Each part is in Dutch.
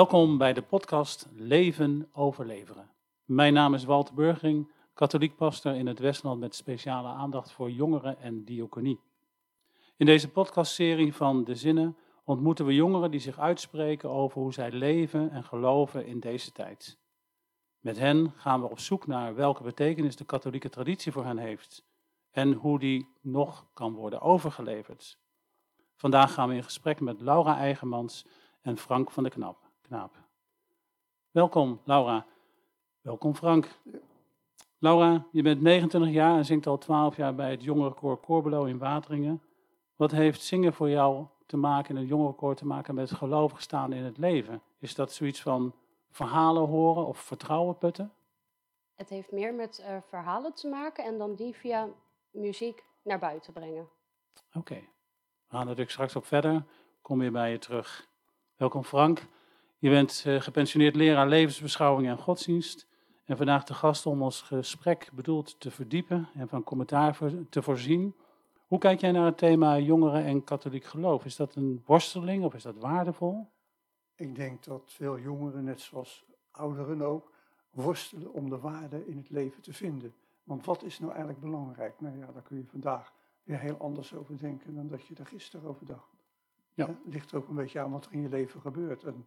Welkom bij de podcast Leven overleveren. Mijn naam is Walter Burgering, katholiek pastor in het Westland met speciale aandacht voor jongeren en diaconie. In deze podcastserie van De Zinnen ontmoeten we jongeren die zich uitspreken over hoe zij leven en geloven in deze tijd. Met hen gaan we op zoek naar welke betekenis de katholieke traditie voor hen heeft en hoe die nog kan worden overgeleverd. Vandaag gaan we in gesprek met Laura Eigenmans en Frank van de Knap. Knaap. Welkom, Laura. Welkom, Frank. Laura, je bent 29 jaar en zingt al 12 jaar bij het jongerenkoor Corbelo in Wateringen. Wat heeft zingen voor jou te maken, in het jongerenkoor te maken met gelovig staan in het leven? Is dat zoiets van verhalen horen of vertrouwen putten? Het heeft meer met uh, verhalen te maken en dan die via muziek naar buiten brengen. Oké, we gaan natuurlijk straks op verder. Kom weer bij je terug. Welkom Frank. Je bent uh, gepensioneerd leraar levensbeschouwing en godsdienst. En vandaag de gast om ons gesprek bedoeld te verdiepen en van commentaar te voorzien. Hoe kijk jij naar het thema jongeren en katholiek geloof? Is dat een worsteling of is dat waardevol? Ik denk dat veel jongeren, net zoals ouderen ook, worstelen om de waarde in het leven te vinden. Want wat is nou eigenlijk belangrijk? Nou ja, daar kun je vandaag weer heel anders over denken dan dat je er gisteren over dacht. Ja. Het ligt ook een beetje aan wat er in je leven gebeurt. En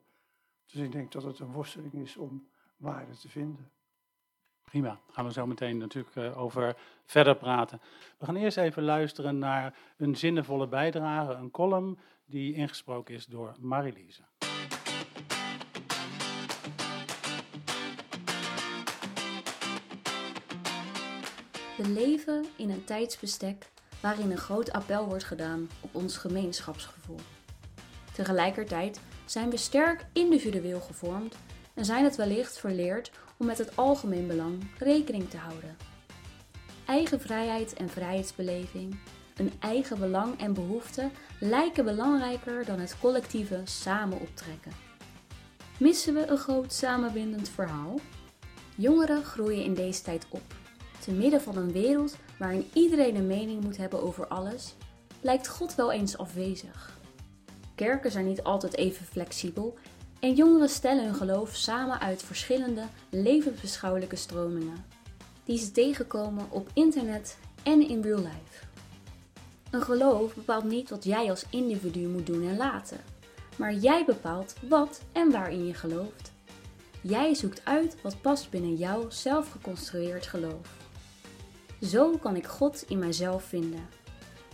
dus ik denk dat het een worsteling is om waarde te vinden. Prima, daar gaan we zo meteen natuurlijk eh, over verder praten. We gaan eerst even luisteren naar een zinnevolle bijdrage, een column die ingesproken is door Marilise. We leven in een tijdsbestek waarin een groot appel wordt gedaan op ons gemeenschapsgevoel. Tegelijkertijd zijn we sterk individueel gevormd en zijn het wellicht verleerd om met het algemeen belang rekening te houden. Eigen vrijheid en vrijheidsbeleving, een eigen belang en behoefte lijken belangrijker dan het collectieve samen optrekken. Missen we een groot samenbindend verhaal? Jongeren groeien in deze tijd op. Te midden van een wereld waarin iedereen een mening moet hebben over alles, lijkt God wel eens afwezig. Kerken zijn niet altijd even flexibel en jongeren stellen hun geloof samen uit verschillende levensbeschouwelijke stromingen, die ze tegenkomen op internet en in real life. Een geloof bepaalt niet wat jij als individu moet doen en laten, maar jij bepaalt wat en waarin je gelooft. Jij zoekt uit wat past binnen jouw zelf geconstrueerd geloof. Zo kan ik God in mijzelf vinden.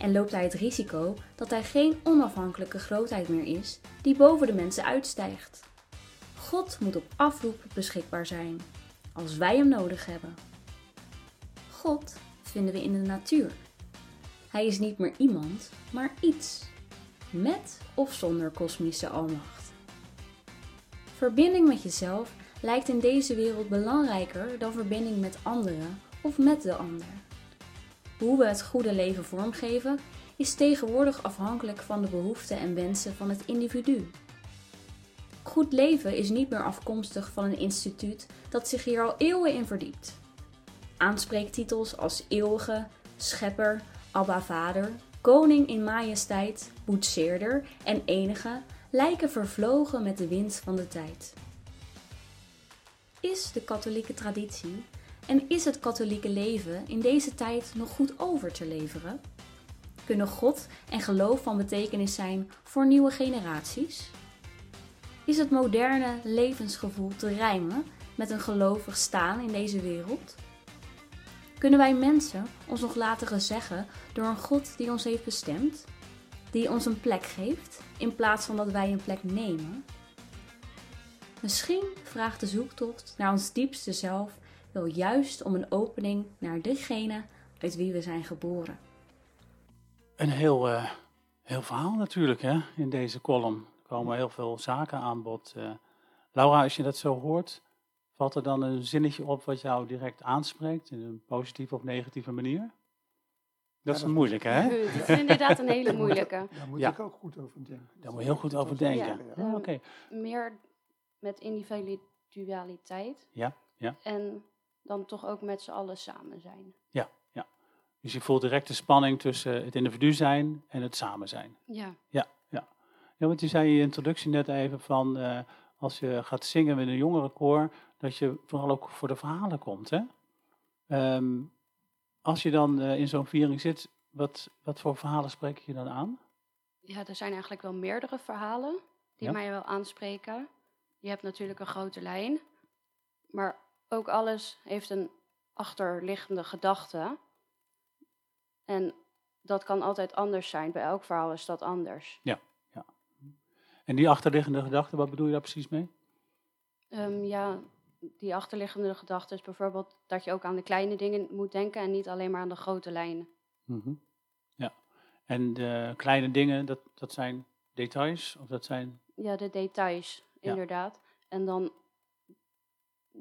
En loopt hij het risico dat hij geen onafhankelijke grootheid meer is die boven de mensen uitstijgt. God moet op afroep beschikbaar zijn, als wij hem nodig hebben. God vinden we in de natuur. Hij is niet meer iemand, maar iets, met of zonder kosmische almacht. Verbinding met jezelf lijkt in deze wereld belangrijker dan verbinding met anderen of met de ander. Hoe we het goede leven vormgeven is tegenwoordig afhankelijk van de behoeften en wensen van het individu. Goed leven is niet meer afkomstig van een instituut dat zich hier al eeuwen in verdiept. Aanspreektitels als eeuwige, schepper, Abba Vader, koning in majesteit, boetseerder en enige lijken vervlogen met de wind van de tijd. Is de katholieke traditie en is het katholieke leven in deze tijd nog goed over te leveren? Kunnen God en geloof van betekenis zijn voor nieuwe generaties? Is het moderne levensgevoel te rijmen met een gelovig staan in deze wereld? Kunnen wij mensen ons nog laten gezeggen door een God die ons heeft bestemd? Die ons een plek geeft in plaats van dat wij een plek nemen? Misschien vraagt de zoektocht naar ons diepste zelf wel juist om een opening naar degene uit wie we zijn geboren. Een heel, uh, heel verhaal natuurlijk hè, in deze column. Er komen heel veel zaken aan bod. Uh, Laura, als je dat zo hoort, valt er dan een zinnetje op wat jou direct aanspreekt in een positieve of negatieve manier? Dat is een moeilijke, hè? Dat is inderdaad een hele moeilijke. Daar moet ik ook goed over denken. Daar moet je heel goed over denken. Ja, ah, Oké. Meer met individualiteit. Ja, ja. En dan toch ook met z'n allen samen zijn. Ja, ja. Dus je voelt direct de spanning tussen het individu zijn en het samen zijn. Ja. Ja, ja. ja want je zei in je introductie net even van, uh, als je gaat zingen met een jongerenkoor, dat je vooral ook voor de verhalen komt. Hè? Ehm, als je dan eh, in zo'n viering zit, wat, wat voor verhalen spreek je dan aan? Ja, er zijn eigenlijk wel meerdere verhalen die Ja. mij wel aanspreken. Je hebt natuurlijk een grote lijn, maar ook alles heeft een achterliggende gedachte. En dat kan altijd anders zijn. Bij elk verhaal is dat anders. En die achterliggende gedachte, wat bedoel je daar precies mee? Ehm, ja, die achterliggende gedachte is bijvoorbeeld dat je ook aan de kleine dingen moet denken en niet alleen maar aan de grote lijnen. Mhm. Ja. En de kleine dingen, dat, dat zijn details? Of dat zijn... Ja, de details, Ja. inderdaad. En dan,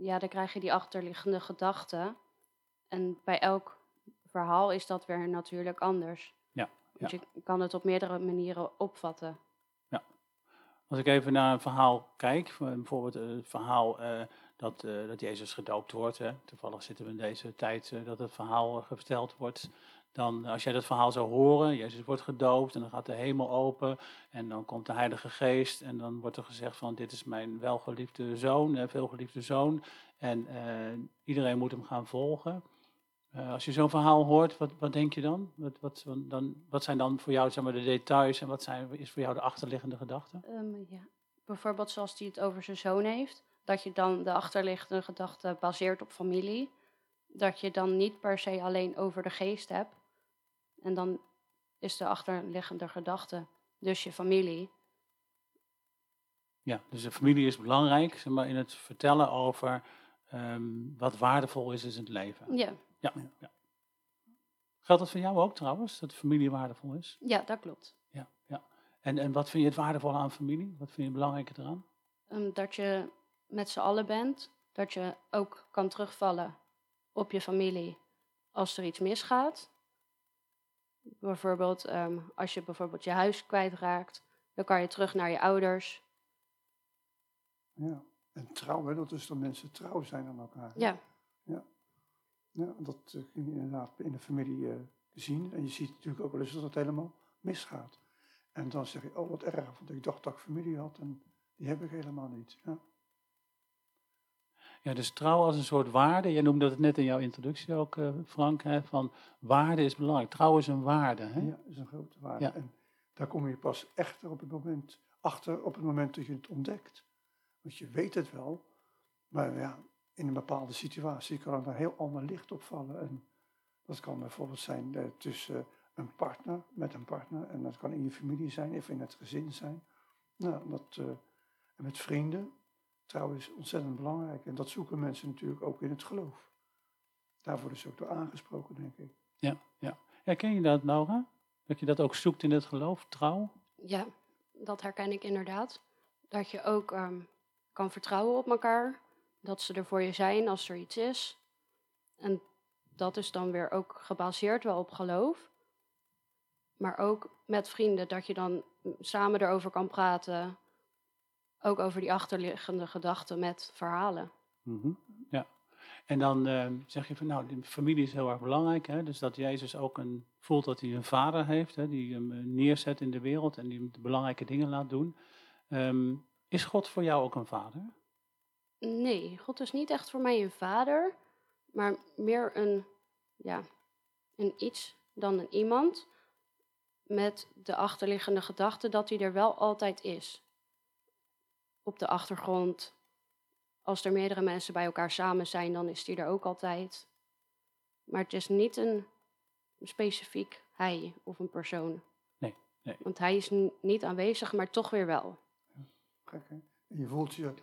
ja, dan krijg je die achterliggende gedachte. En bij elk verhaal is dat weer natuurlijk anders. Ja, Want je kan het op meerdere manieren opvatten. Als ik even naar een verhaal kijk, voor- bijvoorbeeld eh, het verhaal eh, dat, eh, dat Jezus gedoopt wordt. Hè. Toevallig zitten we in deze tijd eh, dat het verhaal eh, verteld wordt. Dan, als jij dat verhaal zou horen, Jezus wordt gedoopt en dan gaat de hemel open en dan komt de Heilige Geest en dan wordt er gezegd van dit is mijn welgeliefde zoon, eh, veelgeliefde zoon en eh, iedereen moet hem gaan volgen. Eh, als je zo'n verhaal hoort, wat, wat denk je dan? Wat, wat, dan? wat zijn dan voor jou zeg maar, de details en wat zijn, is voor jou de achterliggende gedachte? Ehm, ja. Bijvoorbeeld zoals hij het over zijn zoon heeft. Dat je dan de achterliggende gedachte baseert op familie. Dat je dan niet per se alleen over de geest hebt. En dan is de achterliggende gedachte dus je familie. Ja, dus de familie is belangrijk zeg maar, in het vertellen over ehm, wat waardevol is in het leven. Ja, Ja, ja. Geldt dat voor jou ook trouwens, dat familie waardevol is? ja dat klopt. Ja, ja. En, en wat vind je het waardevolle aan familie? Wat vind je het belangrijke eraan? Ehm, dat je met z'n allen bent. Dat je ook kan terugvallen op je familie als er iets misgaat. Bijvoorbeeld ehm, als je bijvoorbeeld je huis kwijtraakt. Dan kan je terug naar je ouders. Ja. En trouw, hè, dat is dat mensen trouw zijn aan elkaar. Ja, Ja, dat eh, kun je inderdaad in de familie eh, zien. En je ziet natuurlijk ook wel eens dat het helemaal misgaat. En dan zeg je, oh wat erg, want ik dacht dat ik familie had en die heb ik helemaal niet. Ja, Ja, dus trouw als een soort waarde. Jij noemde het net in jouw introductie ook, eh, Frank, hè, van waarde is belangrijk. Trouw is een waarde. Hè? ja is een grote waarde. Ja. En daar kom je pas echter op het moment, achter op het moment dat je het ontdekt. Want je weet het wel, maar ja, in een bepaalde situatie kan er een heel ander licht opvallen. En dat kan bijvoorbeeld zijn eh, tussen een partner, met een partner, en dat kan in je familie zijn of in het gezin zijn. Nou, dat, eh, en met vrienden. Trouw is ontzettend belangrijk en dat zoeken mensen natuurlijk ook in het geloof. Daar worden ze ook door aangesproken, denk ik. Ja, ja. Herken je dat, Laura? Dat je dat ook zoekt in het geloof, trouw? ja, dat herken ik inderdaad. Dat je ook ehm, kan vertrouwen op elkaar. Dat ze er voor je zijn als er iets is. En dat is dan weer ook gebaseerd wel op geloof. Maar ook met vrienden, dat je dan samen erover kan praten. Ook over die achterliggende gedachten met verhalen. Mhm, Ja. En dan eh, zeg je van, nou, de familie is heel erg belangrijk. Hè? Dus dat Jezus ook een, voelt dat hij een vader heeft, hè? die hem eh, neerzet in de wereld en die hem de belangrijke dingen laat doen. Ehm, is God voor jou ook een vader? Nee, God is niet echt voor mij een vader, maar meer een, ja, een iets dan een iemand. Met de achterliggende gedachte dat hij er wel altijd is. Op de achtergrond. Als er meerdere mensen bij elkaar samen zijn, dan is hij er ook altijd. Maar het is niet een specifiek hij of een persoon. Nee, nee. Want hij is niet aanwezig, maar toch weer wel. Gek, hè? En je voelt je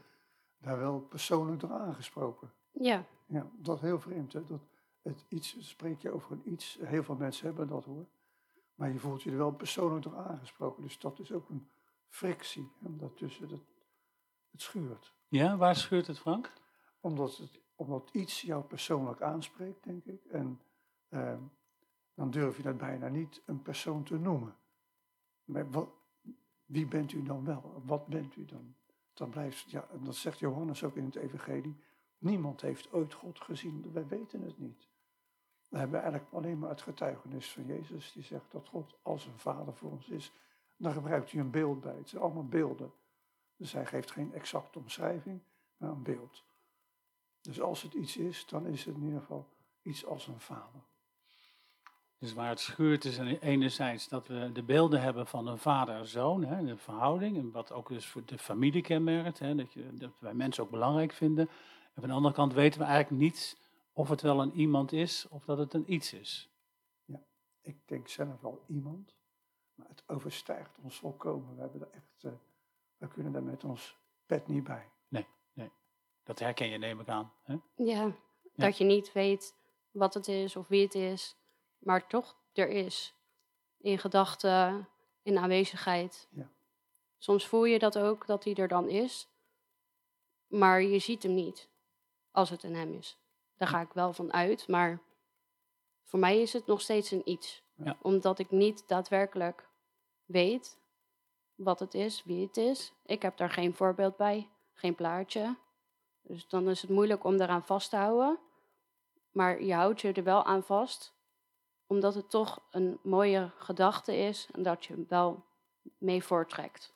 daar wel persoonlijk door aangesproken. Ja, Ja, dat is heel vreemd. Hè? Dat het iets, spreek je over een iets, heel veel mensen hebben dat hoor. Maar je voelt je er wel persoonlijk door aangesproken. Dus dat is ook een frictie. En daartussen, dat, het schuurt. Ja, waar schuurt het, Frank? Omdat, het, omdat iets jou persoonlijk aanspreekt, denk ik. En ehm, dan durf je dat bijna niet een persoon te noemen. Maar wat, wie bent u dan wel? Wat bent u dan? Dan blijft, ja, en dat zegt Johannes ook in het evangelie. Niemand heeft ooit God gezien. Wij weten het niet. We hebben eigenlijk alleen maar het getuigenis van Jezus. Die zegt dat God als een vader voor ons is. Dan gebruikt hij een beeld bij. Het zijn allemaal beelden. Dus hij geeft geen exacte omschrijving, maar een beeld. Dus als het iets is, dan is het in ieder geval iets als een vader. Dus waar het schuurt is enerzijds dat we de beelden hebben van een vader-zoon, de verhouding, en wat ook dus voor de familie kenmerkt, hè, dat, je, dat wij mensen ook belangrijk vinden. En van de andere kant weten we eigenlijk niet of het wel een iemand is of dat het een iets is. Ja, ik denk zelf wel iemand, maar het overstijgt ons volkomen. We, hebben er echt, uh, we kunnen daar met ons pet niet bij. Nee, nee. Dat herken je, neem ik aan. Hè? Ja, dat je niet weet wat het is of wie het is maar toch er is. In gedachten, in aanwezigheid. Ja. Soms voel je dat ook, dat hij er dan is. Maar je ziet hem niet, als het een hem is. Daar ga ik wel van uit, maar voor mij is het nog steeds een iets. Ja. Omdat ik niet daadwerkelijk weet wat het is, wie het is. Ik heb daar geen voorbeeld bij, geen plaatje. Dus dan is het moeilijk om daaraan vast te houden. Maar je houdt je er wel aan vast omdat het toch een mooie gedachte is en dat je wel mee voorttrekt.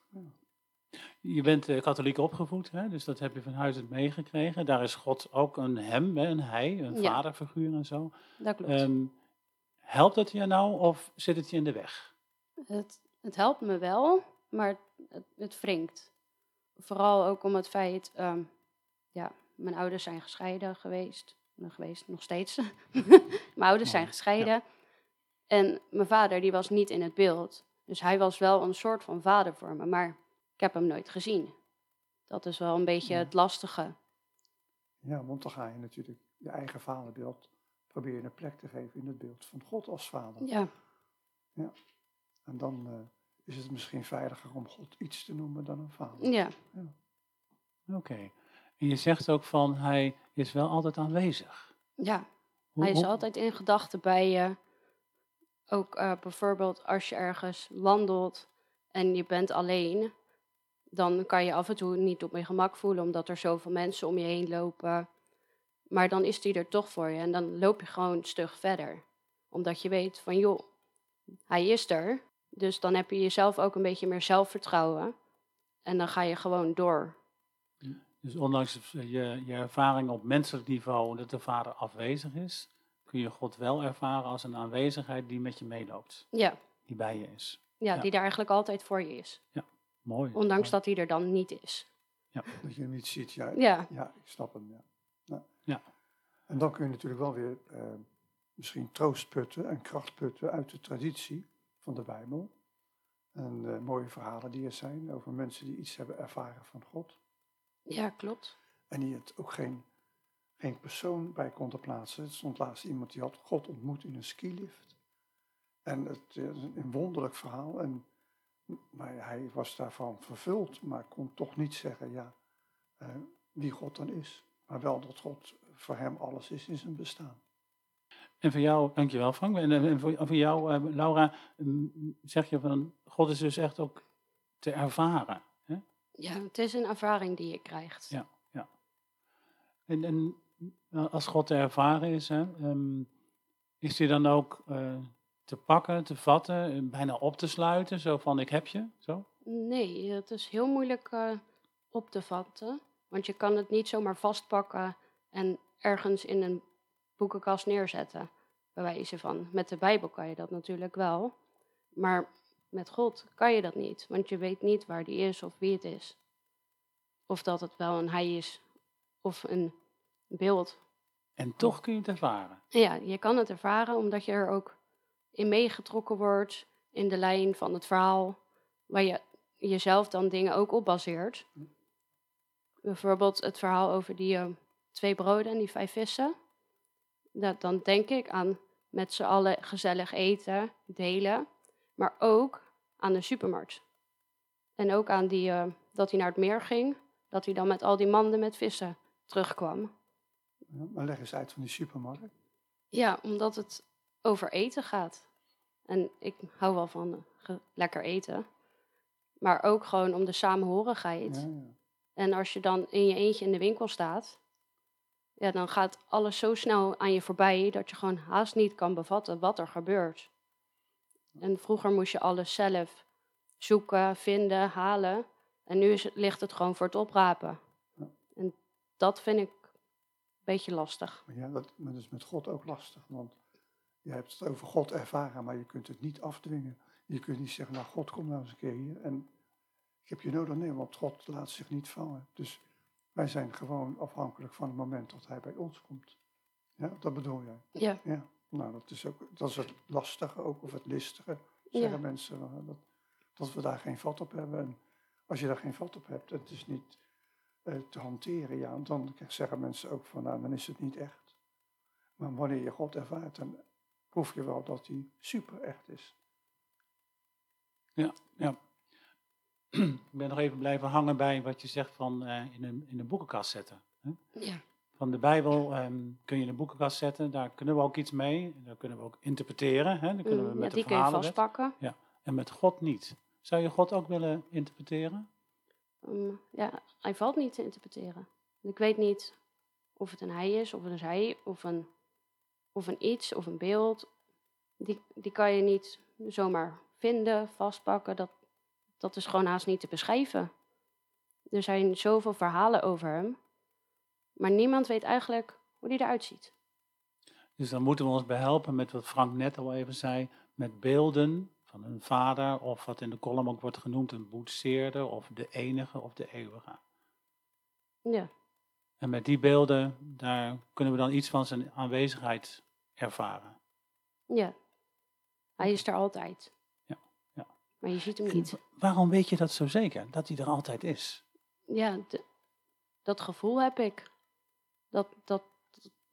Je bent uh, katholiek opgevoed, hè? dus dat heb je van huis uit meegekregen. Daar is God ook een hem, een hij, een Ja. vaderfiguur en zo. Dat klopt. Ehm, helpt het je nou of zit het je in de weg? Het, het helpt me wel, maar het, het wringt. Vooral ook om het feit, ehm, ja, mijn ouders zijn gescheiden geweest. Nou, geweest, nog steeds. mijn ouders zijn gescheiden. En mijn vader, die was niet in het beeld. Dus hij was wel een soort van vader voor me, maar ik heb hem nooit gezien. Dat is wel een beetje Ja. het lastige. Ja, want dan ga je natuurlijk je eigen vaderbeeld proberen een plek te geven in het beeld van God als vader. Ja, En dan eh, is het misschien veiliger om God iets te noemen dan een vader. ja, Oké. En je zegt ook van hij is wel altijd aanwezig. ja. Hoe- Hij is hoe- altijd in gedachten bij je. Ook eh, bijvoorbeeld als je ergens wandelt en je bent alleen, dan kan je af en toe niet op je gemak voelen omdat er zoveel mensen om je heen lopen. Maar dan is hij er toch voor je en dan loop je gewoon stug verder. Omdat je weet van joh, hij is er. Dus dan heb je jezelf ook een beetje meer zelfvertrouwen. En dan ga je gewoon door. Dus ondanks je, je ervaring op menselijk niveau dat de vader afwezig is, kun je God wel ervaren als een aanwezigheid die met je meeloopt, Ja, die bij je is. ja, Ja. die daar eigenlijk altijd voor je is. Mooi. Ondanks mooi. dat hij er dan niet is. Dat je hem niet ziet. Ja, Ja, ja ik snap hem. Ja. Ja. Ja. En dan kun je natuurlijk wel weer eh, misschien troost putten en kracht putten uit de traditie van de Bijbel. En eh, mooie verhalen die er zijn over mensen die iets hebben ervaren van God. ja klopt. En die het ook geen, geen persoon bij konden plaatsen. Er stond laatst iemand die had God ontmoet in een skilift. En het is een wonderlijk verhaal. En, maar hij was daarvan vervuld, maar kon toch niet zeggen ja, eh, wie God dan is. Maar wel dat God voor hem alles is in zijn bestaan. En voor jou, dankjewel Frank. En, en voor, voor jou, eh, Laura, mm, zeg je van God is dus echt ook te ervaren. Hè? Ja, het is een ervaring die je krijgt. Ja. En, en eh, als God te ervaren is, hè, ehm, is hij dan ook eh, te pakken, te vatten, eh, bijna op te sluiten? Zo van ik heb je, zo? Nee, het is heel moeilijk op te vatten. Want je kan het niet zomaar vastpakken en ergens in een boekenkast neerzetten. Bij wijze van. Met de Bijbel kan je dat natuurlijk wel. Maar met God kan je dat niet. Want je weet niet waar die is of wie het is. Of dat het wel een hij is of een beeld. En toch kun je het ervaren. Ja, je kan het ervaren omdat je er ook in meegetrokken wordt in de lijn van het verhaal, waar je jezelf dan dingen ook op baseert. Bijvoorbeeld het verhaal over die eh, twee broden en die vijf vissen. Dat, dan denk ik aan met z'n allen gezellig eten, delen, maar ook aan de supermarkt. En ook aan die, eh, dat hij naar het meer ging, dat hij dan met al die manden met vissen terugkwam. Ja, maar leg eens uit van die supermarkt. Ja, omdat het over eten gaat. En ik hou wel van eh, lekker eten. Maar ook gewoon om de samenhorigheid. Ja, ja. En als je dan in je eentje in de winkel staat, ja, dan gaat alles zo snel aan je voorbij dat je gewoon haast niet kan bevatten wat er gebeurt. En vroeger moest je alles zelf zoeken, vinden, halen. En nu is ligt het gewoon voor het oprapen. Ja. En dat vind ik een beetje lastig. Ja, dat, maar dat is met God ook lastig. Want je hebt het over God ervaren, maar je kunt het niet afdwingen. Je kunt niet zeggen, nou God, kom nou eens een keer hier. En ik heb je nodig. Nee, want God laat zich niet vangen. Dus wij zijn gewoon afhankelijk van het moment dat hij bij ons komt. Ja, dat bedoel jij. Ja, Ja, nou dat is, ook, dat is het lastige ook, of het listige, zeggen Ja. mensen. eh, Dat, dat we daar geen vat op hebben. En als je daar geen vat op hebt, het is niet eh, te hanteren, ja, dan zeggen mensen ook van, nou, dan is het niet echt. Maar wanneer je God ervaart, dan proef je wel dat hij super echt is. Ja, ja. Ik ben nog even blijven hangen bij wat je zegt van eh, in, een, in een boekenkast zetten. Hè? ja, Van de Bijbel ehm, kun je in een boekenkast zetten, daar kunnen we ook iets mee. Daar kunnen we ook interpreteren. Hè? Dan kunnen we Mm, met ja de die kun je vastpakken. En met God niet. Zou je God ook willen interpreteren? Ehm, ja, hij valt niet te interpreteren. Ik weet niet of het een hij is, of een zij, of een, of een iets, of een beeld. Die, die kan je niet zomaar vinden, vastpakken. Dat, dat is gewoon haast niet te beschrijven. Er zijn zoveel verhalen over hem, maar niemand weet eigenlijk hoe hij eruit ziet. Dus dan moeten we ons behelpen met wat Frank net al even zei, met beelden van een vader, of wat in de column ook wordt genoemd, een boetseerder, of de enige, of de eeuwige. Ja, En met die beelden, daar kunnen we dan iets van zijn aanwezigheid ervaren. ja. Hij is er altijd. Maar je ziet hem niet. wa- waarom weet je dat zo zeker, dat hij er altijd is? ja, de- dat gevoel heb ik. Dat, dat,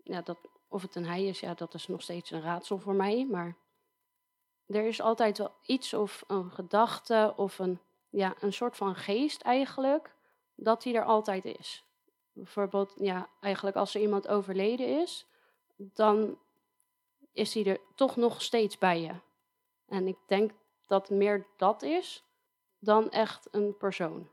ja, dat, of het een hij is, ja, dat is nog steeds een raadsel voor mij. Maar er is altijd wel iets of een gedachte of een, ja, een soort van geest eigenlijk, dat hij er altijd is. Bijvoorbeeld, ja, eigenlijk als er iemand overleden is, dan is hij er toch nog steeds bij je. En ik denk dat meer dat is dan echt een persoon.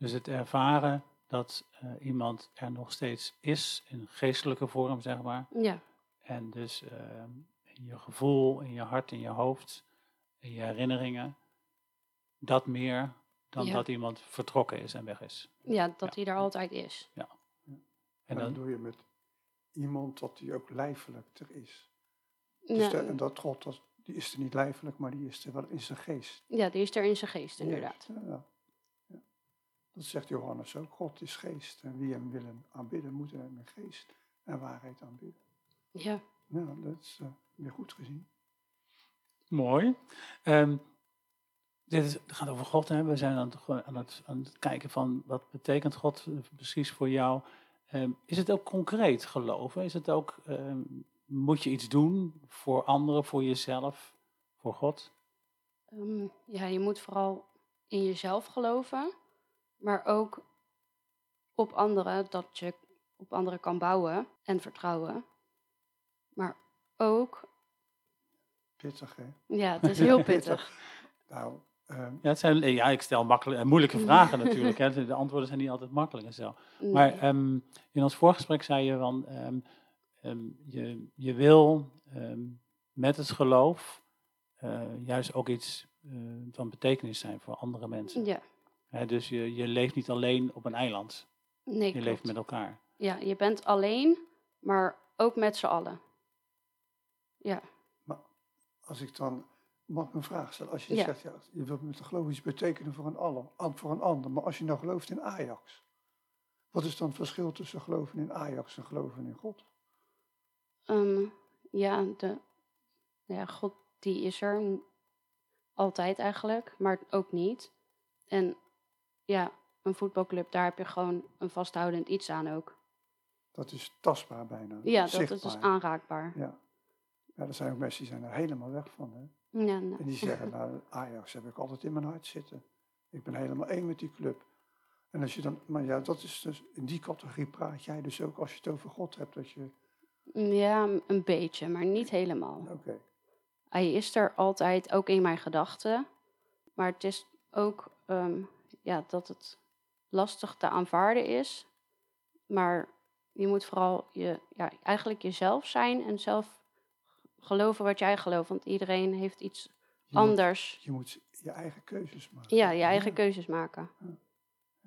Dus het ervaren dat eh, iemand er nog steeds is, in geestelijke vorm, zeg maar. Ja, En dus eh, in je gevoel, in je hart, in je hoofd, in je herinneringen, dat meer dan Ja. dat iemand vertrokken is en weg is. ja dat Ja. hij er altijd is. En En dan dan, doe je met iemand dat hij ook lijfelijk er is. Dus Ja, de- en dat God, dat, die is er niet lijfelijk, maar die is er wel in zijn geest. ja, die is er in zijn geest, inderdaad. Ja, ja. Ja. Dat zegt Johannes ook. God is geest. En wie hem willen aanbidden, moet hem in geest en waarheid aanbidden. Ja, Ja, dat is eh, weer goed gezien. mooi. Ehm, dit is, het gaat over God, hè. we zijn aan het, aan, het, aan het kijken van wat betekent God eh, precies voor jou. Ehm, is het ook concreet geloven? Is het ook, ehm, moet je iets doen voor anderen, voor jezelf, voor God? Ehm, ja, je moet vooral in jezelf geloven, maar ook op anderen, dat je op anderen kan bouwen en vertrouwen. Maar ook, Pittig, hè? ja, het is heel pittig. Nou, ehm, Ja, het zijn, ja ik stel makkelijke, moeilijke vragen natuurlijk. Hè. De antwoorden zijn niet altijd makkelijk en zo. Maar ehm, in ons voorgesprek zei je van, ehm, je, je wil ehm, met het geloof eh, juist ook iets eh, van betekenis zijn voor andere mensen. Ja, Hè, dus je, je leeft niet alleen op een eiland, nee, je klopt. leeft met elkaar. Ja, je bent alleen, maar ook met z'n allen. Ja, als ik dan, mag ik een vraag stellen? Als je Ja. zegt, ja, je wilt met de geloof iets betekenen voor een, ander, an- voor een ander. Maar als je nou gelooft in Ajax, wat is dan het verschil tussen geloven in Ajax en geloven in God? Ehm, ja, de, ja, God die is er altijd eigenlijk, maar ook niet. En ja, een voetbalclub, daar heb je gewoon een vasthoudend iets aan ook. Dat is tastbaar bijna. Ja, dat is dus aanraakbaar. Ja. ja, er zijn ook mensen die zijn er helemaal weg van. Hè? Ja, nou, En die zeggen, nou, Ajax heb ik altijd in mijn hart zitten. Ik ben helemaal één met die club. En als je dan, maar ja, dat is dus, in die categorie praat jij dus ook als je het over God hebt. Dat je, ja, m- een beetje, maar niet helemaal. oké, Hij is er altijd, ook in mijn gedachten. Maar het is ook ehm, ja, dat het lastig te aanvaarden is. Maar je moet vooral je, ja, eigenlijk jezelf zijn en zelf geloven wat jij gelooft. Want iedereen heeft iets je moet, anders. je moet je eigen keuzes maken. Ja, je eigen keuzes maken. Ja.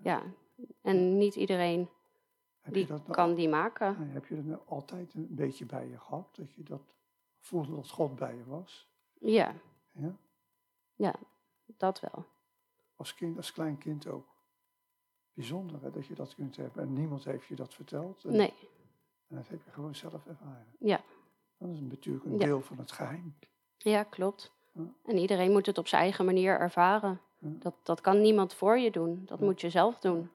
Ja, en niet iedereen Heb die dat nou, kan die maken. nee, heb je dat nou altijd een beetje bij je gehad? Dat je dat voelde dat God bij je was? Ja, Ja? dat wel. Als kind, als klein kind ook. Bijzonder hè, dat je dat kunt hebben. En niemand heeft je dat verteld. En, Nee, en dat heb je gewoon zelf ervaren. Ja. Dat is natuurlijk een Ja. deel van het geheim. ja, klopt. Ja. En iedereen moet het op zijn eigen manier ervaren. Ja. Dat, dat kan niemand voor je doen. Dat Ja. moet je zelf doen.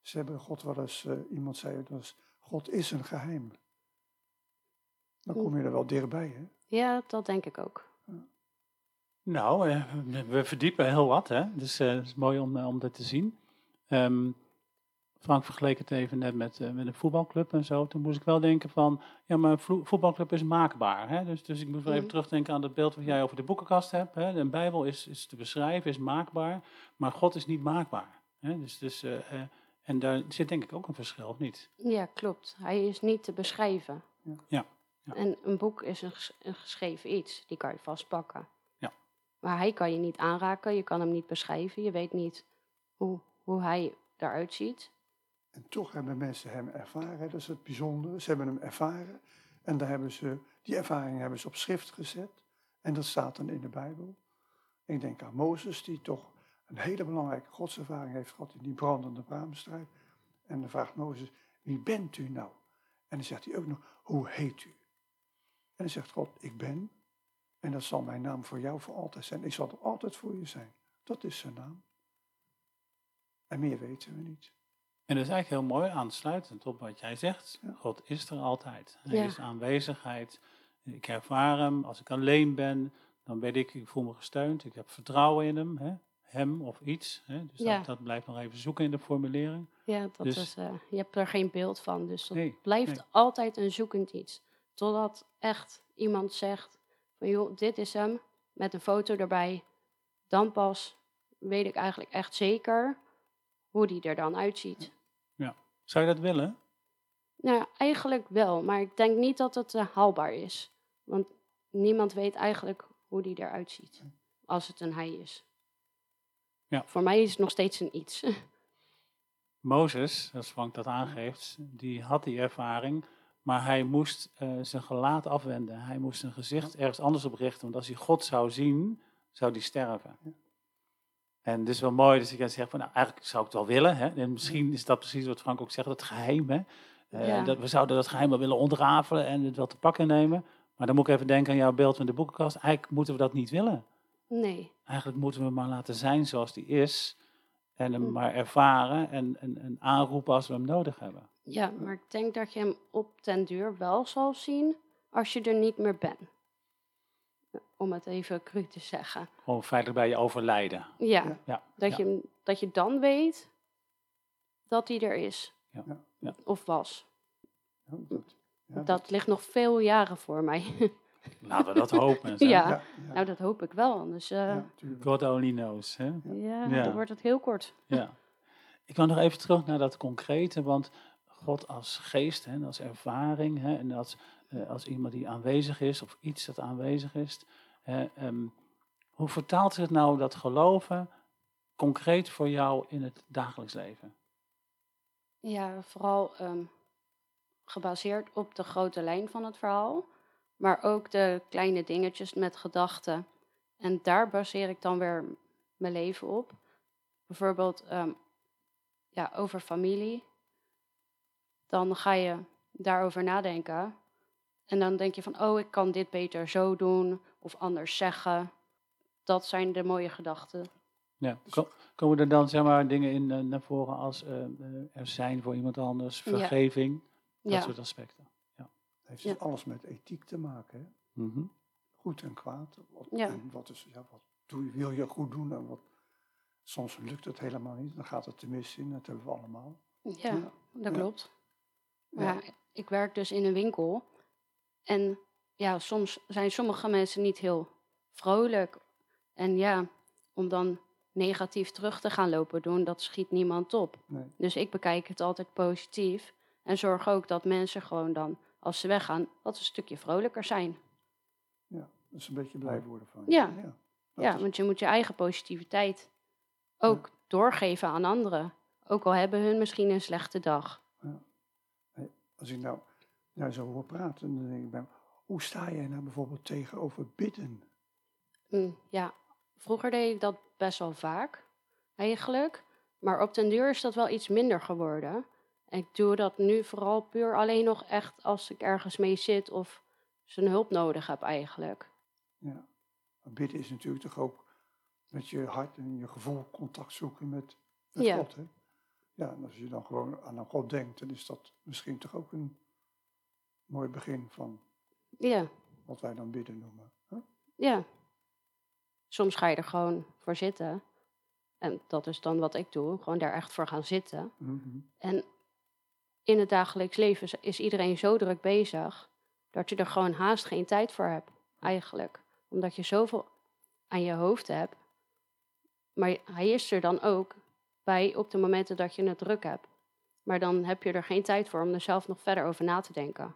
Ze hebben God wel eens, eh, iemand zei het was, God is een geheim. Dan kom je er wel dichtbij, hè? Ja, dat denk ik ook. Nou, eh, we verdiepen heel wat, hè? Dus eh, het is mooi om, om dat te zien. Ehm, Frank vergeleek het even net met, eh, met een voetbalclub en zo. Toen moest ik wel denken van, ja, maar een voetbalclub is maakbaar. Hè? Dus, dus ik moet wel even Mhm. terugdenken aan dat beeld wat jij over de boekenkast hebt. Hè? De Bijbel is, is te beschrijven, is maakbaar, maar God is niet maakbaar. Hè? Dus, dus, eh, eh, en daar zit denk ik ook een verschil, of niet? Ja, klopt. Hij is niet te beschrijven. Ja. Ja, ja. En een boek is een, ges- een geschreven iets. Die kan je vastpakken. Ja. Maar hij kan je niet aanraken. Je kan hem niet beschrijven. Je weet niet hoe, hoe hij eruit ziet. En toch hebben mensen hem ervaren. Dat is het bijzondere. Ze hebben hem ervaren. En daar hebben ze, die ervaring hebben ze op schrift gezet. En dat staat dan in de Bijbel. Ik denk aan Mozes, die toch een hele belangrijke godservaring heeft gehad in die brandende braamstruik. En dan vraagt Mozes, wie bent u nou? En dan zegt hij ook nog, hoe heet u? En dan zegt God, ik ben. En dat zal mijn naam voor jou voor altijd zijn. Ik zal er altijd voor je zijn. Dat is zijn naam. En meer weten we niet. En dat is eigenlijk heel mooi aansluitend op wat jij zegt. Ja. God is er altijd. Hij Ja. is aanwezigheid. Ik ervaar hem. Als ik alleen ben, dan weet ik, ik voel me gesteund. Ik heb vertrouwen in hem. Hè? Hem of iets. Hè? Dus Ja. dat, dat blijft nog even zoeken in de formulering. Ja, dat Dus- is, eh, je hebt er geen beeld van. Dus dat Nee, blijft nee. altijd een zoekend iets. Totdat echt iemand zegt van joh, dit is hem. Met een foto erbij. Dan pas weet ik eigenlijk echt zeker hoe die er dan uitziet. Zou je dat willen? Nou, eigenlijk wel. Maar ik denk niet dat het eh, haalbaar is. Want niemand weet eigenlijk hoe die eruit ziet. Als het een hij is. Ja. Voor mij is het nog steeds een iets. Mozes, als Frank dat aangeeft, die had die ervaring. Maar hij moest eh, zijn gelaat afwenden. Hij moest zijn gezicht ergens anders op richten. Want als hij God zou zien, zou hij sterven. En is wel mooi dat ik dan zeg van, nou eigenlijk zou ik het wel willen. Hè? En misschien is dat precies wat Frank ook zegt, het geheim. Hè? Eh, Ja. dat, we zouden dat geheim wel willen ontrafelen en het wel te pakken nemen. Maar dan moet ik even denken aan jouw beeld van de boekenkast. Eigenlijk moeten we dat niet willen. Nee. Eigenlijk moeten we hem maar laten zijn zoals die is. En hem Hm. maar ervaren en, en, en aanroepen als we hem nodig hebben. Ja, maar ik denk dat je hem op den duur wel zal zien als je er niet meer bent. Om het even cru te zeggen. Gewoon feitelijk bij je overlijden. Ja, Ja. Dat, ja. Je, hem- dat je dan weet dat hij er is. Ja. Ja. Of was. Ja, dat, ja, dat ligt nog veel jaren voor mij. Laten we dat hopen. Ja. ja, ja, nou, dat hoop ik wel. Anders eh. God only knows. Hè? ja, Ja. dan wordt het heel kort. Ja. Ik wil nog even terug naar dat concrete, want God als geest hè, en als ervaring hè, en als, eh, als iemand die aanwezig is of iets dat aanwezig is. Hè, ehm, hoe vertaalt zich nou dat geloven concreet voor jou in het dagelijks leven? Ja, vooral ehm, gebaseerd op de grote lijn van het verhaal. Maar ook de kleine dingetjes met gedachten. En daar baseer ik dan weer mijn leven op. Bijvoorbeeld ehm, ja, over familie. Dan ga je daarover nadenken. En dan denk je van, oh, ik kan dit beter zo doen of anders zeggen. Dat zijn de mooie gedachten. Ja. ko- Komen er dan zeg maar, dingen in eh, naar voren als eh, er zijn voor iemand anders, Ja. vergeving, dat Ja, soort aspecten? Heeft Ja. dus alles met ethiek te maken. Hè? Mhm. Goed en kwaad. Wat, Ja. En wat, is, ja, wat doe je, wil je goed doen en wat, soms lukt het helemaal niet. Dan gaat het te mis in, dat hebben we allemaal. ja, dat Ja. klopt. Maar Ja. ja, ik werk dus in een winkel. En ja, soms zijn sommige mensen niet heel vrolijk. En ja, om dan negatief terug te gaan lopen doen, dat schiet niemand op. Nee. Dus ik bekijk het altijd positief. En zorg ook dat mensen gewoon dan, als ze weggaan, wat een stukje vrolijker zijn. Ja, dat is een beetje blij worden van. Ja. ja. Dat ja, is- want je moet je eigen positiviteit ook doorgeven aan anderen. Ook al hebben hun misschien een slechte dag. Als ik nou, nou zo hoor praten, dan denk ik bij me, hoe sta jij nou bijvoorbeeld tegenover bidden? Mm, ja, vroeger deed ik dat best wel vaak, eigenlijk. Maar op den duur is dat wel iets minder geworden. Ik doe dat nu vooral puur alleen nog echt als ik ergens mee zit of zijn hulp nodig heb, eigenlijk. Ja. Bidden is natuurlijk toch ook met je hart en je gevoel contact zoeken met, met Ja. God. Hè? Ja, en als je dan gewoon aan een God denkt, dan is dat misschien toch ook een mooi begin van Ja, wat wij dan bidden noemen. Hè? ja. Soms ga je er gewoon voor zitten. En dat is dan wat ik doe, gewoon daar echt voor gaan zitten. Mhm. En in het dagelijks leven is- iedereen zo druk bezig dat je er gewoon haast geen tijd voor hebt, eigenlijk. Omdat je zoveel aan je hoofd hebt. Maar hij is er dan ook bij op de momenten dat je het druk hebt. Maar dan heb je er geen tijd voor om er zelf nog verder over na te denken.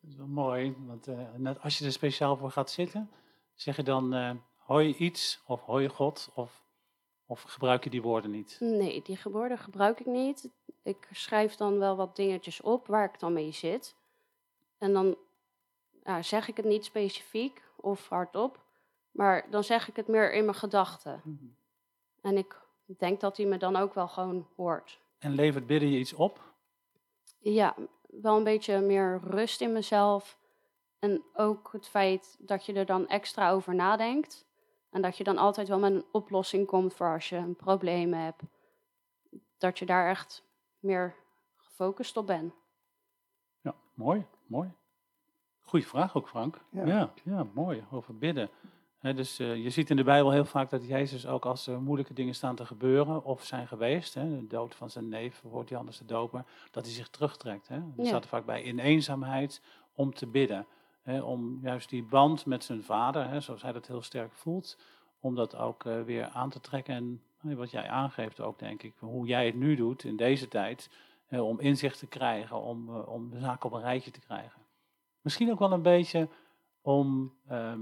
Dat is wel mooi, want eh, net als je er speciaal voor gaat zitten, zeg je dan eh hoor je iets of je God of, of gebruik je die woorden niet? Nee, die woorden gebruik ik niet. Ik schrijf dan wel wat dingetjes op waar ik dan mee zit. En dan ja, zeg ik het niet specifiek of hardop, maar dan zeg ik het meer in mijn gedachten. Mhm. En ik denk dat hij me dan ook wel gewoon hoort. En levert bidden je iets op? Ja, wel een beetje meer rust in mezelf. En ook het feit dat je er dan extra over nadenkt. En dat je dan altijd wel met een oplossing komt voor als je een probleem hebt. Dat je daar echt meer gefocust op bent. Ja, mooi, mooi. Goeie vraag ook, Frank. Ja. Ja, ja, mooi, over bidden. Hè, dus eh, je ziet in de Bijbel heel vaak dat Jezus ook als er moeilijke dingen staan te gebeuren of zijn geweest, hè, de dood van zijn neef, wordt Johannes de Doper, dat hij zich terugtrekt. Hè. Er Ja. staat er vaak bij in eenzaamheid om te bidden. Hè, om juist die band met zijn vader, hè, zoals hij dat heel sterk voelt, om dat ook eh, weer aan te trekken. En wat jij aangeeft ook, denk ik, hoe jij het nu doet in deze tijd, om inzicht te krijgen, om, eh, om de zaak op een rijtje te krijgen. Misschien ook wel een beetje om ehm,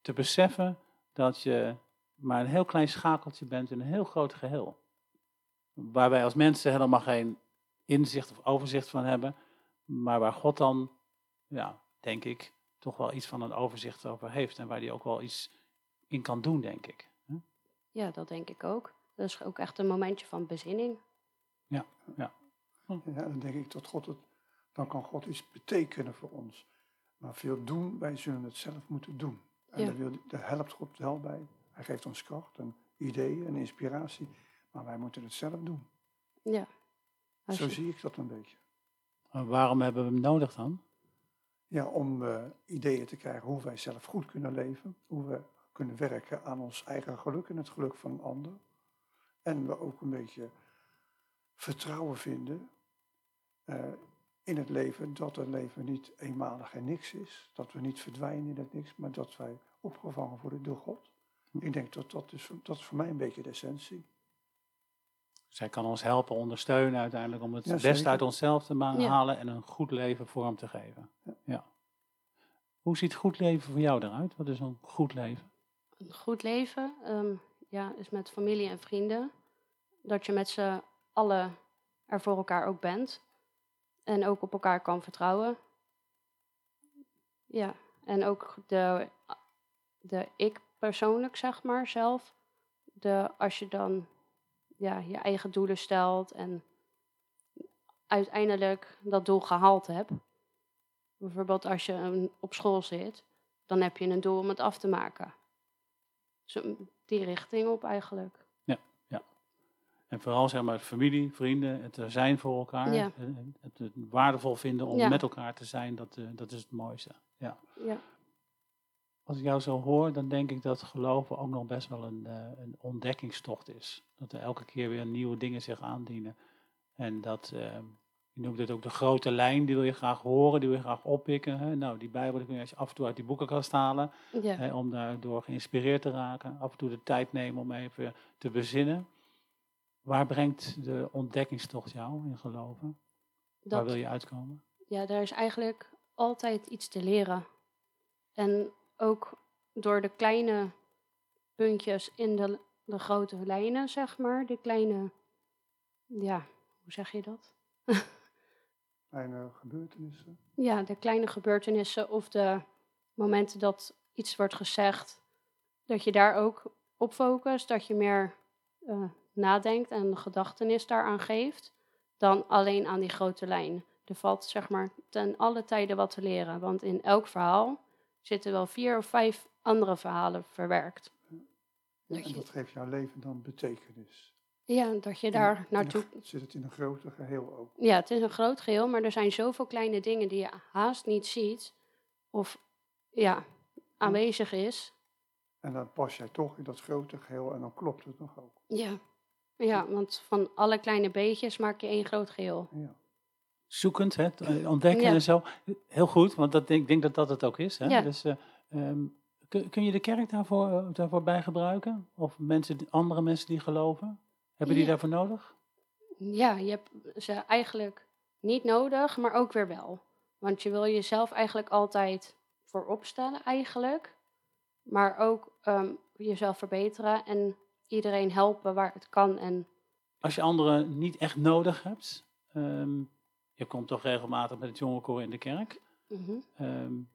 te beseffen dat je maar een heel klein schakeltje bent in een heel groot geheel. Waar wij als mensen helemaal geen inzicht of overzicht van hebben, maar waar God dan, ja, denk ik, toch wel iets van een overzicht over heeft en waar hij ook wel iets in kan doen, denk ik. Ja, dat denk ik ook. Dat is ook echt een momentje van bezinning. Ja, dan denk ik dat God het, dan kan God iets betekenen voor ons. Maar veel doen, wij zullen het zelf moeten doen. En Ja. daar, wil, daar helpt God wel bij. Hij geeft ons kracht en ideeën en inspiratie. Maar wij moeten het zelf doen. Ja. Als Zo je- zie ik dat een beetje. Maar waarom hebben we hem nodig dan? Ja, om eh, ideeën te krijgen hoe wij zelf goed kunnen leven. Hoe we kunnen werken aan ons eigen geluk en het geluk van een ander. En we ook een beetje vertrouwen vinden eh, in het leven. Dat het leven niet eenmalig en niks is. Dat we niet verdwijnen in het niks, maar dat wij opgevangen worden door God. Ik denk dat dat is, dat is voor mij een beetje de essentie. Zij kan ons helpen, ondersteunen uiteindelijk om het Ja, beste uit onszelf te Ja. halen en een goed leven vorm te geven. Ja. Ja. Hoe ziet goed leven voor jou eruit? Wat is een goed leven? Een goed leven ehm, ja, is met familie en vrienden. Dat je met z'n allen er voor elkaar ook bent. En ook op elkaar kan vertrouwen. Ja, en ook de, de ik persoonlijk, zeg maar, zelf. De, als je dan ja, je eigen doelen stelt en uiteindelijk dat doel gehaald hebt. Bijvoorbeeld als je op school zit, dan heb je een doel om het af te maken. Zo, die richting op eigenlijk. En vooral zeg maar familie, vrienden, het er zijn voor elkaar. Ja. eh, Het, het waardevol vinden om Ja. met elkaar te zijn, dat, eh, dat is het mooiste. Ja. Ja, Als ik jou zo hoor, dan denk ik dat geloven ook nog best wel een, eh, een ontdekkingstocht is. Dat er elke keer weer nieuwe dingen zich aandienen. En dat, eh, je noemt het ook de grote lijn, die wil je graag horen, die wil je graag oppikken. Hè? Nou, die Bijbel kun je af en toe uit die boekenkast halen. ja. Hè, om daardoor geïnspireerd te raken. Af en toe de tijd nemen om even te bezinnen. Waar brengt de ontdekkingstocht jou in geloven? Waar wil je uitkomen? ja, daar is eigenlijk altijd iets te leren. En ook door de kleine puntjes in de, de grote lijnen, zeg maar. De kleine, ja, hoe zeg je dat? Kleine gebeurtenissen. Ja, de kleine gebeurtenissen of de momenten dat iets wordt gezegd, dat je daar ook op focust, dat je meer uh, nadenkt en gedachtenis daaraan geeft, dan alleen aan die grote lijn. Er valt zeg maar ten alle tijden wat te leren, want in elk verhaal zitten wel vier of vijf andere verhalen verwerkt. Ja, en dat geeft jouw leven dan betekenis. Ja, dat je daar naartoe... zit het in een groter geheel ook? Ja, het is een groot geheel, maar er zijn zoveel kleine dingen die je haast niet ziet of ja, aanwezig is. En dan pas jij toch in dat grote geheel en dan klopt het nog ook. Ja, ja want van alle kleine beetjes maak je één groot geheel. Ja. Zoekend, hè, ontdekken en zo. Heel goed, want dat, ik denk dat dat het ook is. Hè? Ja. Dus, uh, um, kun, kun, je de kerk daarvoor, uh, daarvoor bij gebruiken? Of mensen, andere mensen die geloven? Hebben die daarvoor nodig? Ja, je hebt ze eigenlijk niet nodig, maar ook weer wel. Want je wil jezelf eigenlijk altijd voorop stellen eigenlijk. Maar ook um, jezelf verbeteren en iedereen helpen waar het kan. En... Als je anderen niet echt nodig hebt, um, je komt toch regelmatig met het jongerenkoor in de kerk. Mm -hmm. um,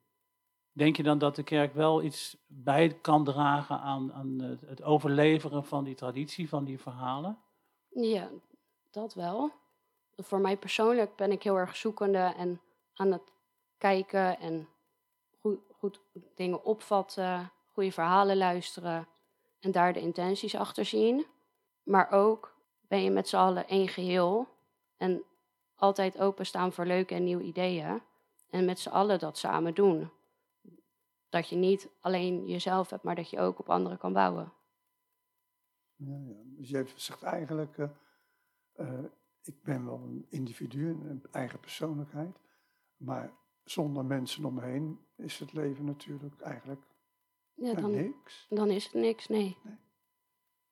denk je dan dat de kerk wel iets bij kan dragen aan, aan het, overleveren van die traditie, van die verhalen? Ja, dat wel. Voor mij persoonlijk ben ik heel erg zoekende en aan het kijken en goed, goed dingen opvatten, goede verhalen luisteren en daar de intenties achter zien. Maar ook ben je met z'n allen één geheel en altijd openstaan voor leuke en nieuwe ideeën en met z'n allen dat samen doen. Dat je niet alleen jezelf hebt, maar dat je ook op anderen kan bouwen. Ja, ja. Dus je zegt eigenlijk, uh, uh, ik ben wel een individu, een eigen persoonlijkheid, maar zonder mensen om me heen is het leven natuurlijk eigenlijk ja, dan, niks. Dan is het niks, nee. nee.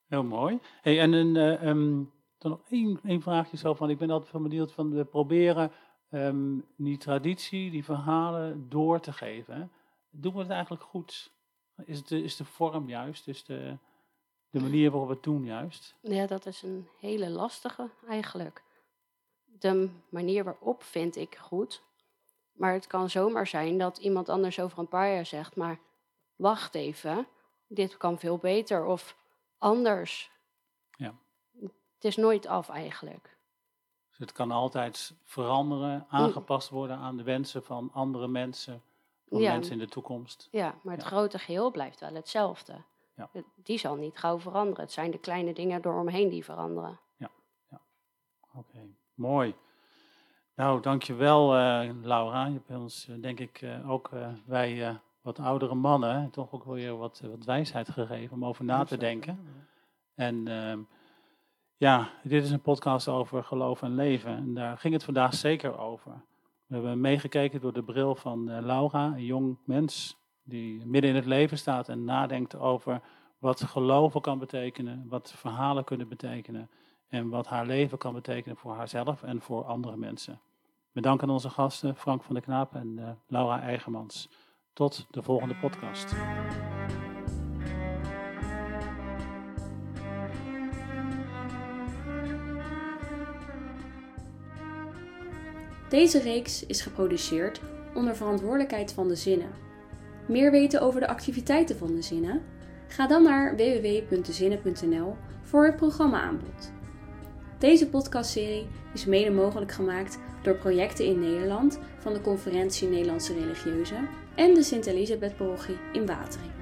Heel mooi. Hey, en een, uh, um, dan nog één, één vraagje zo van, ik ben altijd van benieuwd van, we proberen um, die traditie, die verhalen door te geven. Hè? Doen we het eigenlijk goed? Is, de, is de vorm juist? Is de, de manier waarop we het doen juist? Ja, dat is een hele lastige eigenlijk. De manier waarop vind ik goed. Maar het kan zomaar zijn dat iemand anders over een paar jaar zegt, maar wacht even, dit kan veel beter of anders. Ja. Het is nooit af eigenlijk. Dus het kan altijd veranderen, aangepast worden aan de wensen van andere mensen, van Ja. mensen in de toekomst. Ja, maar het Ja. grote geheel blijft wel hetzelfde. Ja. Die zal niet gauw veranderen. Het zijn de kleine dingen eromheen die veranderen. Oké, mooi. Nou, dankjewel uh, Laura. Je hebt ons, eh, denk ik, eh, ook eh, wij eh, wat oudere mannen toch ook weer wat, wat wijsheid gegeven om over na te denken. En ehm, ja, dit is een podcast over geloof en leven. En daar ging het vandaag zeker over. We hebben meegekeken door de bril van eh, Laura, een jong mens die midden in het leven staat en nadenkt over wat geloven kan betekenen, wat verhalen kunnen betekenen en wat haar leven kan betekenen voor haarzelf en voor andere mensen. We danken onze gasten Frank van der Knaap en eh, Laura Eigermans. Tot de volgende podcast. Deze reeks is geproduceerd onder verantwoordelijkheid van de zinnen. Meer weten over de activiteiten van de zinnen? Ga dan naar www.dezinnen.nl voor het programma-aanbod. Deze podcastserie is mede mogelijk gemaakt door projecten in Nederland van de Conferentie Nederlandse Religieuzen en de Sint-Elisabeth-parochie in Watering.